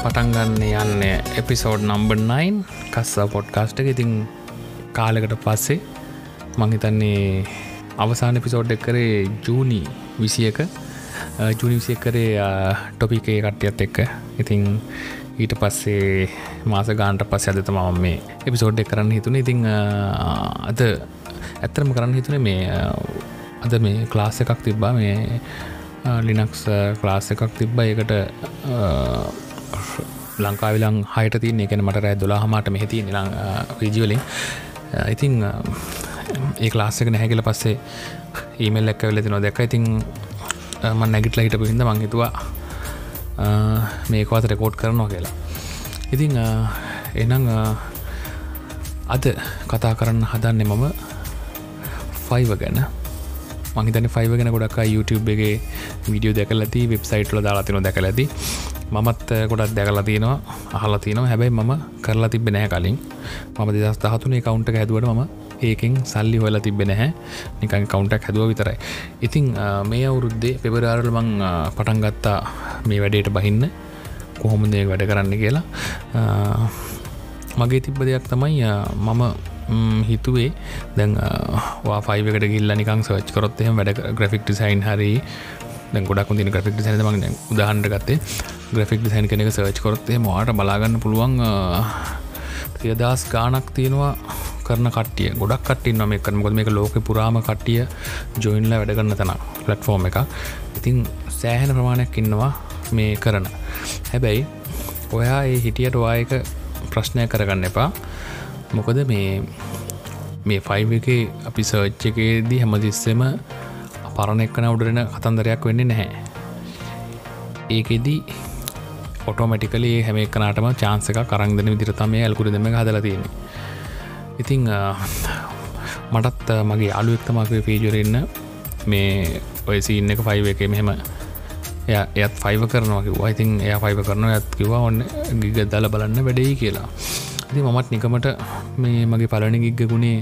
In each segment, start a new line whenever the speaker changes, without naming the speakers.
ඔන්න එනම් පටන්ගන්න යන්න එපිසෝඩ් නම්බ 9 කස්සා පොඩ්කාස්ට එක. ඉතින් කාලකට පස්සේ මංහිතන්නේ අවසාන පිසෝඩ් එක් කරේ ජූනි විසියක. ජුනි විසිය කරේ ටොපිකේ කට්ටියත් එක්ක. ඉතිං ඊට පස්සේ මාස ගාන්ට පස්ස ඇදත මම මේ එපිසෝඩ් එක් කරන්න හිතුන. ඉතිං අද ඇත්තරම කරන්න හිතුනේ මේ අද මේ ක්ලාස් එකක් තිබ්බා. මේ ලිනක්ස් ක්ලාස් එකක් තිබ්බ. එකට ලංකාවිලං හයට තියන්නේ එකන මට රෑ දොලා හමට මෙහිති නිලං විජියලින් ඉතිං ඒ ලාස්සක නැහැකිල පස්සේ ඊමල් එක්ක වෙලති නො දැක ඉතිං මන් නැගිටල හිටපු හිද මංහිතුවා මේකවත රෙකෝඩ් කරනවා කියලා. ඉතිං එනං අද කතා කරන්න හදන්නේ මම ෆයිව ගැන. මහිතන ෆයිව ගෙන ගොඩක් YouTube එකගේ විඩියෝ දැකල ඇති වෙබ්සයිට්ල දාලාතින දැකල ඇති මමත් ගොඩක් දැකලා තියෙනවා අහලා තියනවා. හැබැයි මම කරලා තිබෙන නෑ කලින්. මම දෙදස් දහතුනේ කවුන්ට හැදුවට මම ඒකෙන් සල්ලි හොල තිබෙන හැ නිකන් කවුන්ටක් හැදුව විතරයි. ඉතිං මේ අවුරුද්දේ පෙබරාරල මං පටන්ගත්තා මේ වැඩේට බහින්න. කොහොමදේ වැඩ කරන්න කියලා? මගේ තිබ්බ දෙයක් තමයි මම හිතුවේ. දැන් වාෆයිකට ගිල්ල නිකං සච් කරොත් එහෙම වැඩ ග්‍රෆික් ඩිසයින් හරි දැ ගොඩක් තින ග්‍රෆික් ඩිසයින ම උදාහන්ට ගත්තේ. ග්‍රෆික් ඩිසයින් කෙනෙක සර්ච් කරොත්තේ මවාට බලාගන්න පුළුවන් ප්‍රියදස් ගානක් තියෙනවා කරන කටිය ගොඩක් කටින්න මේ කරනකොද මේක ලෝක පුරාම කට්ටිය ජොයින්ල වැඩ කරන්න තන පලට්ෆෝර්ම් එක ඉතින් සෑහෙන ප්‍රමාණයක් ඉන්නවා මේ කරන. හැබැයි ඔයා ඒ හිටියට වායක ප්‍රශ්නය කරගන්න එපා. මොකද මේ මේ ෆයිව එක අපි සර්ච් එකේදී හැමතිස්සෙම පරණ එක්කන උඩරෙන කතන්දරයක් වෙන්නේ නැහැ. ඒකෙදී ඔටෝමටිකලේ හැම එකනටම චාන්සක කරංදන විදිරතම ඇල්කුර දෙම හදල තියෙන ඉතිං මටත් මගේ අලුත්තමගේ පේජරන්න මේ ඔය සින්න එක ෆයිව එක මෙහෙම එයත් ෆයිව කරනවා ඉතින් එය ෆයිව කරන ඇත් කිවා ඔන්න ගිග දල බලන්න වැඩෙයි කියලා. ඉති මමත් නිකමට මේ මගේ පලනි ගිග්ගුණේ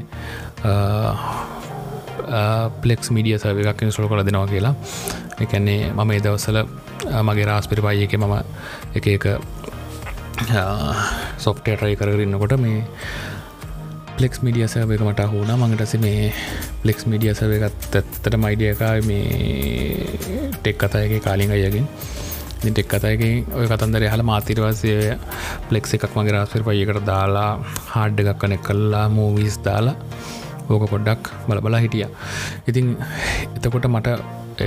පලෙක්ස් මීඩිය සව එකක් ඉන්ස්ටෝල් කළ දෙනවා කියලා. එකන්නේ මම ඒ දවස්සල මගේ රාස් පිරිපායි එක මම එක එක සොෆ්ටේටරයි කරගරන්නකොට මේ පලෙක්ස් මිඩිය සව එක මට හුණ මඟටස මේ පලෙක්ස් මිඩිය සව එකත් ඇත්තට මයිඩියක මේ ටෙක් කතායගේ කාලින් අයගෙන් ටෙක් කතයගේ ඔය කතන්දර හල මාතිරවාසය පලෙක්ස් එකක් මගේ රාස්පිර පයකට දාලා හාඩ්ඩ එකක් කනෙක් කල්ලා මූවිස් දාලා ඕක පොඩ්ඩක් බල බලා හිටිය. ඉතින් එතකොට මට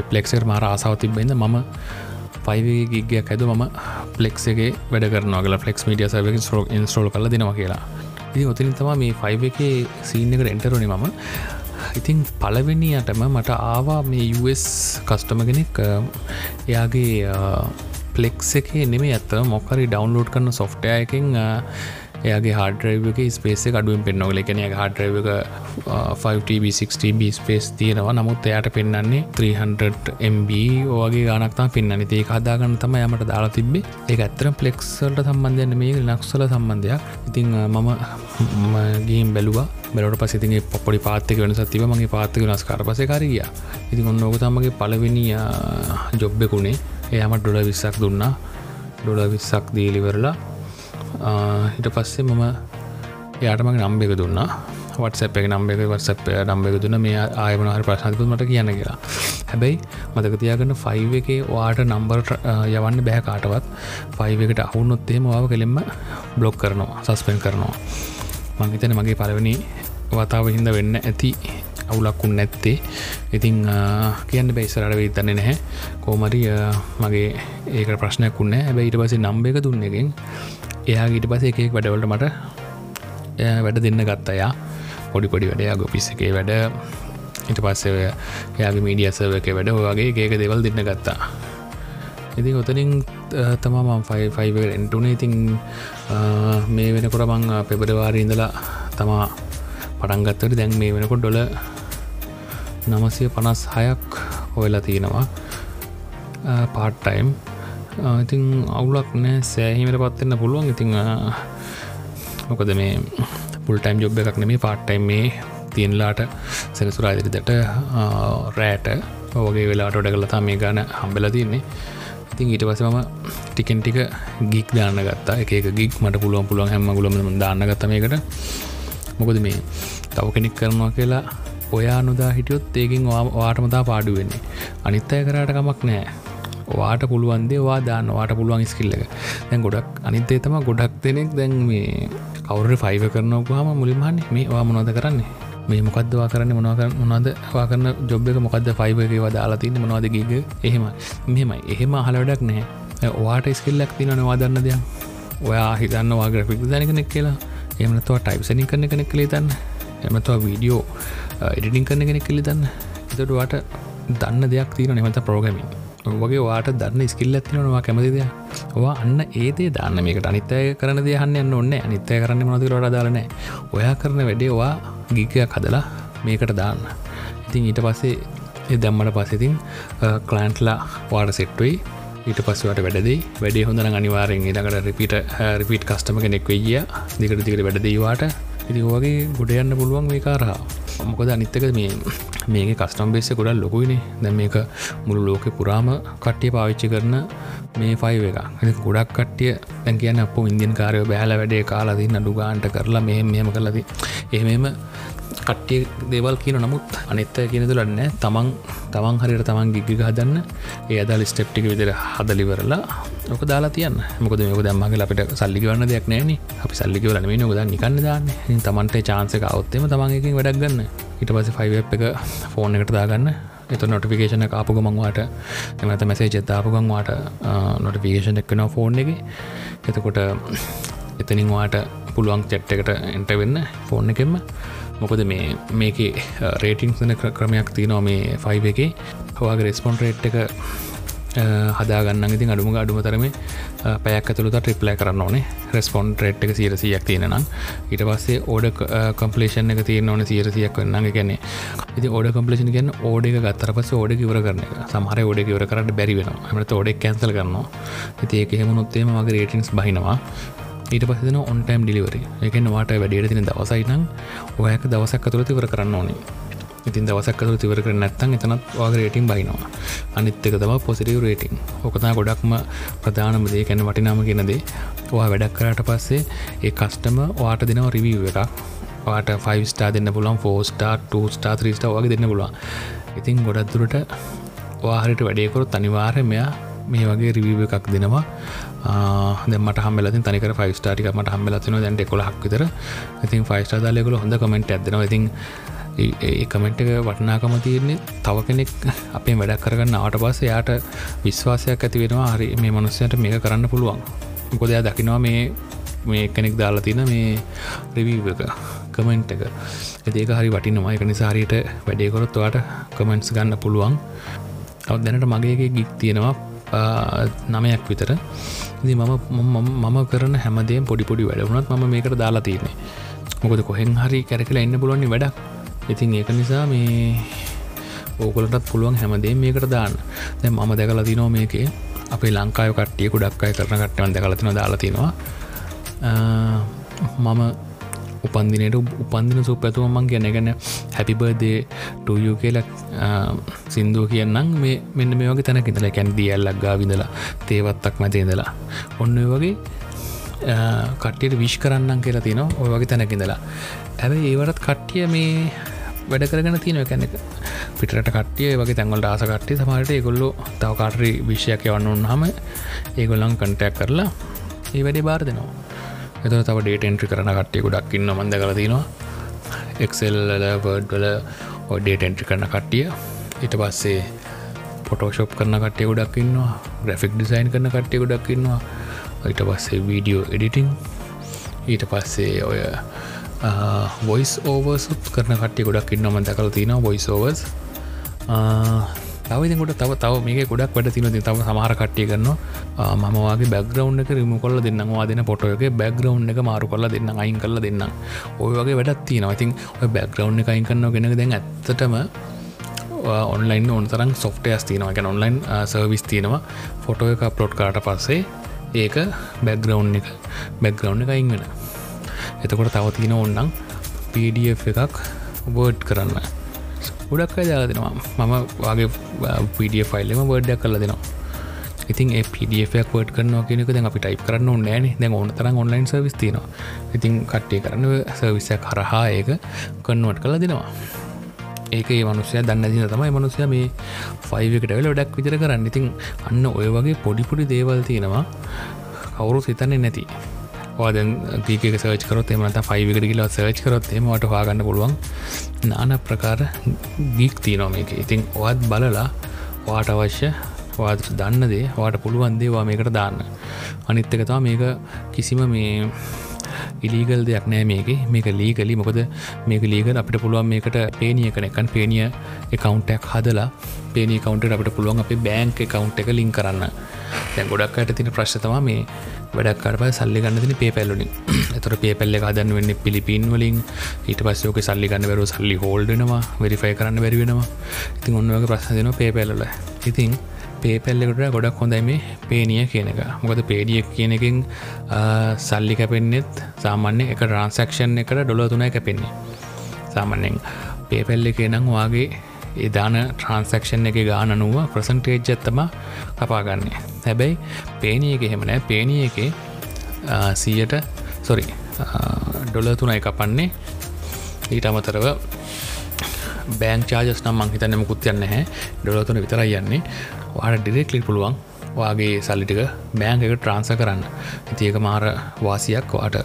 පලෙක්සර් මාර ආසාව තිබෙන්ද මම පයිවගේ ගිගයක් ඇද මම පලෙක්ගේ වැඩ කරනගල ෆලෙක්ස් මඩිය සව ස්රෝ ඉන්ස්ට්‍රෝල් කල දෙනවා කියලා. ඉති ඔතිනින් තම මේ ෆයිව එක සීන එකට එන්ටරුණ මම. ඉතින් පලවෙනියටම මට ආවා මේ US කස්ටම කෙනෙක්. එයාගේ පලෙක්ස් එක නෙමේ ඇත්ත මොකරි ඩවන්ලෝඩ් කරන සොෆ්ටය එකින් එයාගේ හාඩරයිවක ස්පේස අඩුවෙන් පෙන්නවල එකන හාඩරයිවක 5TB6TB ස්පේස් තියෙනවා. නමුත් එයාට පෙන්න්නන්නේ 300MB ඕගේ ගනක්තා පෙන්න්න ඒ හදාගන්න තම යමට දාලා තිබේ ඒ ඇත්තර පලෙක්සල්ට සම්බන්ධයන්න මේ නක්සල සම්බන්ධයක්. ඉතිං මම ගීම් බැලවා. බැලට පසිතිගේ පොපොඩි පාත්තක වෙන සතිව මගේ පාත්තක නස්කාර පසකාරගිය ඉතින් ඔන්න ඕක තමගේ පලවෙනි ජොබ්බෙකුණේ එයාමට ඩොඩ විස්සක් දුන්නා. ඩොඩ විස්සක් දීලිවරලා හිට පස්සේ මම යාටමගේ නම්බ එක දුන්නා. වටසප් එක නම්බ එක වටසප් නම්බ එක දුන්න. මේ ආයමනහර ප්‍රශ්නතිකුමට කියන්න කියලා. හැබැයි මතකතියාගන්න ෆයිව එක වාට නම්බර් යවන්න බැහ කාටවත්. ෆයිව එකට අහුන්නොත්තේ මවාව කෙළෙම බ්ලොග් කරනවා සස්පෙන් කරනවා. මංහිතන මගේ පලවෙනි වතාව හින්ද වෙන්න ඇති අවුලක්කුන් නැත්තේ. ඉතිං කියන්න බැයිසරට වෙතන්නේ නැහැ. කෝමරි මගේ ඒක ප්‍රශ්නයක් වුන්න හැබැ ඊට පසේ නම්බ එක දුන්න එකෙන් එයා ඊට පස එකෙක් වැඩවලට මට වැඩ දෙන්න ගත්තයා පොඩි පොඩි වැඩයා ගොපිස් එකේ වැඩ ඉට පස්සේ එයාගේ මීඩිය සව එක වැඩ වගේ ඒක දෙවල් දෙන්න ගත්තා. ඉතින් ඔතනින් තමා මම් ෆයි ෆයිව එන්ටුනේ ඉතින් මේ වෙනකොට මං පෙබරවාරී ඉඳලා තමා පටන්ගත්තට දැන් මේ වෙනකොට ඩොල නමසය පනස් හයක් හොයලා තියෙනවා. පාට්ටයිම් ඉතිං අවුලක් නෑ සෑහිමට පත්වෙන්න පුළුවන්. ඉතිං මොකද මේ පුල්ටයිම් ජොබ් එකක් නෙමේ පාට්ටයිම් මේ තියන්ලාට සෙනසුරාදිරිදට රෑට. ඔගේ වෙලාට ොඩ කලතා මේ ගන හම්බෙල තින්නේ ඉතින් ඊට පසම ටිකෙන් ටික ගික් දාන්න ගත්තා. එක ගික් මට පුළුවන් පුළුවන් හැම ගුලම දාන්න ගත්තමයකට මොකද මේ තව කෙනෙක් කරනවා කියලා ඔයා නොදා හිටියොත් ඒකින් වාටමතා පාඩුවෙන්නේ අනිත්තය කරට කමක් නෑ. වාට පුළුවන්දේ වා දාන්න වාට පුළුවන් ස්කිල්ල එක. දැන් ගොඩක් අනිත්තේ තම ගොඩක් දෙනෙක් දැන් මේ කවුර ෆයිව කරනවකහම මුලින්මන්නේ මේ වා මොනොද කරන්නේ? මේ මොකක්දවා කරන්න? මොනවක මොනද වා කරන්න ජොබ් එක? මොකක්ද ෆයිව එක දාලා තින්න මොනවද ගීග එහෙම මෙමයි එහෙම අහලවඩක් නෑ. වාට ස්කිල්ලක් තින නවාදන්න දෙයක්. ඔයා හිතන්න වාග්‍රෆික් දැනකනෙක් කියලා. එමනතුව ටයිප්සනි කරන කෙනෙක් කළේ තන්න එමතුව වීඩියෝ එඩිටිං කරන කෙනෙක් කලි දන්න. එතටවාට දන්න දෙයක් තියෙන නිමත ප්‍රෝගමින් වගේ වාට දන්න ස්කිල්ල ඇතිනවා කැමතිද වා අන්න ඒදේ දන්න. මේකට අනිත්තය කරන දයහන්න යන්න ඔන්න අනිත්තය කරන්න මනතිර වඩ දාලනෑ ඔයා කරන වැඩේවා ගිකයක් හදලා මේකට දාන්න. ඉතින් ඊට පස්සේ දැම්මට පස්සෙතින් කලන්ට්ලා වාට සෙට්ටුයි ඊට පස්සවට වැඩදේ වැඩේ හොඳන අනිවාරෙන් ඊටකට රිපිට රිපිට් කස්ටම කෙනෙක් වෙයිය. දිකට දිකට වැඩදේවාට ඉති වගේ ගොඩ යන්න පුළුවන් මේ කාරහා මොකද අනිත්තක මේ මේක කස්ටම් බේස ගොඩල් ලොකුයිනේ. දැ මේක මුළු ලෝක පුරාම කට්ටිය පාවිච්චි කරන මේ ෆයි එක ගොඩක් කට්ටිය දැන් කියන්න අප ඉන්දියන් කාරය බෑල වැඩේ කාලාදී නඩු ගාන්ට කරලා මෙහෙම මෙහම කරලදී එහෙමම කට්ටිය දේවල් කියන නමුත් අනිත්තය කියනතුලන්න තමන් තමන් හරිට තමන් ගිග හදන්න ඒ අදල් ස්ටප්ටික විදිර හදලිවරලා ඕක දාලා තියන්න. මොකද මේක දැම්මගේ අපිට සල්ලිගවන්න දෙයක් නෑන අපි සල්ලිකවලන මේ නොකද නිකන්න දාන්න තමන්ට චාන්සක අවත්තෙම තමන්කින් වැඩක් ගන්න. ඉට පස ෆයිව එක ෆෝන් එකට දාගන්න. එත නොටිෆිකේෂන කාපු ගමන්වාට එමත මැසේ ජෙත්තාපුගන්වාට නොටිෆිකේෂන් එක්කෙන ෆෝන් එක එතකොට එතනින් වාට පුළුවන් චැට් එකට එන්ට වෙන්න ෆෝන් එකෙම මොකද මේ මේක රේටිං ක්‍රමයක් තියනවා මේ ෆයිව එක. හවාගේ රෙස්පොන්් රේට් එක හදාගන්න ඉතින් අඩුම අඩුම තරම පැයක් ඇතුළට ට්‍රිප්ලෑ කරන්න ඕනේ. රෙස්පොන්් රේට් එක සිරසියක් තියෙනනම් ඊට පස්සේ ඕඩ කම්පලේෂන් එක තියන ඕන සිරසියක් වන්න ගැන්නේ ඉති ඕඩ කම්පලේෂන් ගැන ඕඩ එක ගත්තර පස ඕඩ කිවර කරන එක. සමහර ඕඩ කිවර කරට බැරි වෙන මට ඕඩෙක් කැන්සල් කරනවා. ඇති ඒක හෙමුණොත්තේම මගේ රේටින්ස් බහිනවා. ඊට පස්සන ඔන්ටයිම් ඩිලිවරි එකන වාට වැඩියට තින දවසයිනම් ඔයක දවසක් අතුළ තිවර කරන්න ඕනේ. ඉතින් දවසක්කතු තිවර කර නැත්තන් එතනත් වගේ රේටින් බයිනවා. අනිත්තක තම පොසිටව රේටිං ඕකතා ගොඩක්ම ප්‍රධානම දේ. කැන වටිනාම කියනදේ ඔවා වැඩක් කරට පස්සේ ඒ කස්ටම වාට දෙනව රිවීව එකක්. පාට 5 ස්ටා දෙන්න පුලන් ෆෝස්ටා ටස්ටා ත්‍රීස්ට වගේ දෙන්න පුළුවන්. ඉතින් ගොඩත්දුරට වාහරිට වැඩේකොරොත් අනිවාර්ය මෙයා මේ වගේ රිවීව එකක් දෙනවා. දෙමට හමලති තනික ෆයිස්ටාටික මට හම්මලතින දැන්ට කොලහක් විතර. ඉතින් ෆයිස්ටා දාලෙකුල හොඳ කමෙන්ට් ඇදෙනවා ඉතින් ඒ කමෙන්ට් එක වටනාකම තියන්නේ තව කෙනෙක් අපේ වැඩක් කරගන්න ආට පස්ස යාට විශ්වාසයක් ඇති වෙනවා. හරි මේ මනුස්සයට මේක කරන්න පුළුවන්. මොකොදයා දකිනවා මේ මේ කෙනෙක් දාලා තින මේ රිවීව එක කමෙන්ට් එක. ඒක හරි වටිනවා. එක නිසාහරියට වැඩේකොරොත්වාට කමෙන්ට්ස් ගන්න පුළුවන්. අව දැනට මගේගේ ගික් තියෙනවා. නමයක් විතර. ඉදි මම මම කරන හැමදේ පොඩිපොඩි වැඩවුණත් ම මේකට දාලා තියන්නේ. මොකද කොහෙන් හරි කැරකලා එන්න පුලොන්නේ වැඩක්. ඉතින් ඒක නිසා මේ ඕකොලටත් පුළුවන් හැමදේ මේකට දාන්න. දැ මම දැකලා තිනෝ මේකේ අපේ ලංකාය කට්ටිය කුඩක් අය කරන කට්ටවන් දැකලතින දාලාතිනවා මම උපන්දිනයට උපන්දින සුපැතුව මං කියන ගැන හැපිබර්දේ ටයු කියලක් සින්දුව කියන්නම්. මේ මෙන්න මේ වගේ තැන ඉඳල. කැන් දියල්ලක් ගා විඳලා තේවත්තක් මැතේදලා ඔන්න වගේ කට්ටියට විශ් කරන්නම් කියලා තිනවා ඔය වගේ තැනකිඳලා ඇැ ඒවටත් කට්ටිය මේ වැඩ කරගෙන තියෙනව. කැනෙක පිටට කට්ටිය වගේ තැන්වල් ආස කට්ටිය සමහට ඒගොල්ලු තව කාටරි විශ්යක් යවන්න උන්හම ඒගොල්ලන් කටයක් කරලා ඒ වැඩේ බාර දෙනවා. එත තව ඩේට එන්ට්‍රි කරන කට්ටිය ගොඩක් ඉන්න මන්ද කල තිනවා එක්සෙල්ල වර්ඩ්වල ඔඩේට එන්ට්‍රි කරන කට්ටිය. ඊට පස්සේ පොටෝශප් කරන කට්ටිය ගොඩක් ඉන්නවා. ග්‍රෆික් ඩිසයින් කරන කට්ටිය ගොඩක් ඉන්නවා. ඊට පස්සේ වීඩියෝ එඩිටිං ඊට පස්සේ ඔය වොයිස් ඕවර්සුත් කරන කට්ටි ගොඩක් ඉන්නම දැකල තින වොයිස් ඕවර්ස් තවදකොට තව තව මේ ගොඩක් වැඩ තින තව සමහර කට්ටිය කරන්න මමවාගේ බැග්‍රවන්් එක රිම කොල්ල දෙන්නවා දෙන පොටෝක බැග්‍රවන්් එක මාරු කොල්ල දෙන්න අයින් කරල දෙන්න ඔය වගේ වැඩත් තියෙනවා. ඉතින් ඔය බැග්‍රවන්් එක අයින් කරන්න ගෙන දැන් ඇත්තටම ඔන්ලයින් ඔන්තරම් සොෆ්ටයස් තියනවා. එක ඔන්ලයින් සර්විස් තියෙනවා. ෆොටෝ එක අප්ලෝඩ් කාට පස්සේ ඒක බැග්‍රවන්් එක බැග්‍රවන්් එක අයින් වෙන එතකොට තව තියෙන ඔන්නම් පඩF එකක් වර්ඩ් කරන්න. ගොඩක් අය දාලා දෙනවා. මම වගේ පඩ ෆයිල්ලම වර්ඩ්ඩක් කල දෙනවා. ඉතින් ඒ පඩක් වට කරන කෙනෙක දැන් අපි ටයිප් කරන්න නෑන. දැන් ඕන තරම් ඔන්ලයින් සවිස් තිනවා ඉතින් කට්ටේ කරන්න සවිසය කරහා ඒක කන්නුවට කළ දෙනවා. ඒක ඒ මනුසය දන්න දින තමයි මනුසය මේ ෆයිවකට වෙල ඩක් විතර කරන්න. ඉතින් අන්න ඔය වගේ පොඩිපුඩි දේවල් තියෙනවා. කවුරු සිතන්නේ නැති. වාදන් ගීක සර්ච් කරොත් එමට ෆයිවිකට කියලා සර්ච් කරොත් එමට හාගන්න පුළුවන්. නාන ප්‍රකාර ගීක් තියනො මේක. ඉතින් ඔත් බලලා වාට අවශ්‍ය වාද දන්නදේ වාට පුළුවන් දේවා මේකට දාන්න. අනිත්තකතා මේක කිසිම මේ ඉලීගල් දෙයක් නෑ මේක. මේක ලීගලි මොකද මේක ලීගල් අපිට පුළුවන් මේකට පේනිය කනෙකන් පේනිය එකකවන්ටක් හදලා පේනි කවන්ට අපට පුළුවන් අපේ බෑන්ක් එකකවන්් එක ලින් කරන්න. දැ ගොඩක් අයට තින ප්‍රශ්තවා මේ වැඩක් කරප සල්ලි ගන්න තින පේ පැල්ලුලින් එතර පේ පැල්ල හදන්න වෙන්න පිලිපින් වලින්. ඊට පස්සයෝක සල්ලි ගන්න වැරු සල්ලි හෝල්ඩනවා වෙරිෆයි කරන්න බැරිවෙනවා ඉතින් ඔන්නවගේ ප්‍රශ්න දෙන පේ පැල්ල ඉතින් පේපැල්ලෙකට ගොඩක් හොඳයි මේ පේනිය කියන එක. මොකද පේඩිය කියන එකින් සල්ලි කැපෙන්න්නෙත් සාමාන්‍ය එක ට්‍රන්සක්ෂන් එකට ඩොල තුනයි කැපෙන්නේ සාමන්‍යෙන් පේපැල්ලි කියනම් වාගේ එදාන ට්‍රන්සක්ෂන් එක ගාන නුව ප්‍රසන්ටේජ් ඇත්තම කපාගන්නේ. හැබැයි පේනිය එක හෙමනෑ පේනිය එක සීයට සොරි ඩොල තුනයි කපන්නේ. ඊට අමතරව බෑන් චාජස් නම් මංහිතන්න මුකුත් යන්න හැ ඩොලතුන විතරයි යන්නේ. වාට ඩිරෙක්ලි පුළුවන්. වාගේ සල්ලිටික බෑන් එක ට්‍රන්ස කරන්න. ඉතිඒක මාර වාසියක් වාට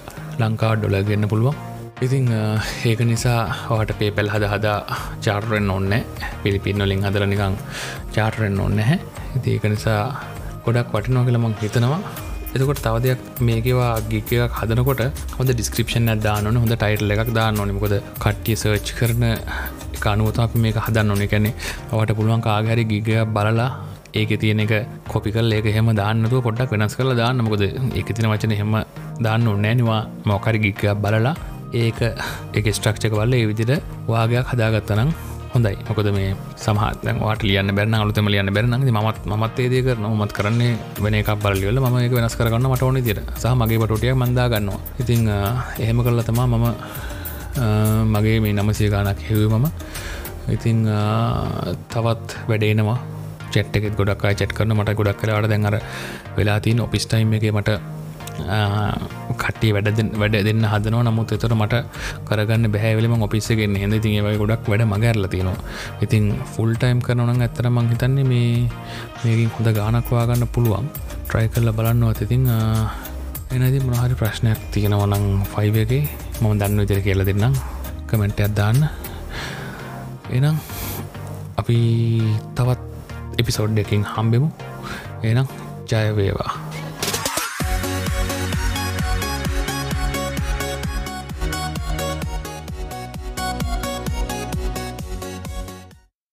ලංකා ඩොල ගන්න පුළුවන්. ඉතිං ඒක නිසා හට පේපැල් හද හදා චාර්රෙන් ඔන්න පිලිපින්නොලින් හදල නිකං චාර්රෙන් ඔන්න හැ ඉති ඒක නිසා ගොඩක් වටිනෝ කියල මං හිතනවා. එතකොට තව දෙයක් මේකවා ගික එකක් හදනකොට හොඳ ඩිස්ක්‍රපෂන් දාන්න හොඳ ටයිටල් එකක් දාන්න නොනිමකොද කට්ටිය සර්ච් කරන කනුවත අපි මේක හදන්න ඕනෙ. කැනෙ ඔවට පුළුවන් කාගහරි ගිග බලලා ඒක තියෙන එක කොපිකල් ඒක හෙම දාන්නතු පොඩ්ඩක් වෙනස් කරලා දාන්න. මොකද එක තින වචන හෙම දාන්න ඔන්නෑනවා මොකරි ගික්ක බලලා ඒක එක ස්ට්‍රක්ෂක වල්ල ඒ විදිට වාගයක් හදාගත්තනම් හොඳයි. මොකද මේ සමහතන් වාට ලියන්න බැරන අලුතම ලියන්න බැරන මත් මත් ඒදය කරන මත් කරන්නේ වෙන එකක් බලලිවල ම එක වෙනස් කරගන්න මට ඕන දිර සහ මගේ පටෝටිය මන්දා ගන්නවා ඉතිං එහෙම කරල තමා මම මගේ මේ නමසය ගානක් හෙව මම. ඉතිං තවත් වැඩේනවා චෙට් එකෙත් ගොඩක් චෙට් කරන මට ගොඩක් කරට දැන්ර වෙලා තින් ඔපිස්ටයිම් එක මට කටේ වැඩ වැඩ දෙන්න හදනව. නමුත් එතර මට කරගන්න බැහැවලම ඔපිස්සගෙන් හෙද ති ඒවයි ගොඩක් වැඩ මගැරල තියෙනවා. ඉතින් ෆුල් ටයිම් කරනන ඇත්තර මංහිතන්නේ මේ මේකින් හොඳ ගානක්වාගන්න පුළුවන්. ට්‍රයි කරල බලන්නවත්. ඉතිං එනති මොනහරි ප්‍රශ්නයක් තියෙනවනං ෆයිවගේ මම දන්න විතර කියල දෙන්නම්. කමෙන්ට අදදාන්න එනම් අපි තවත් එපිසෝඩ් එකින් හම්බෙමු. එනම් ජයවේවා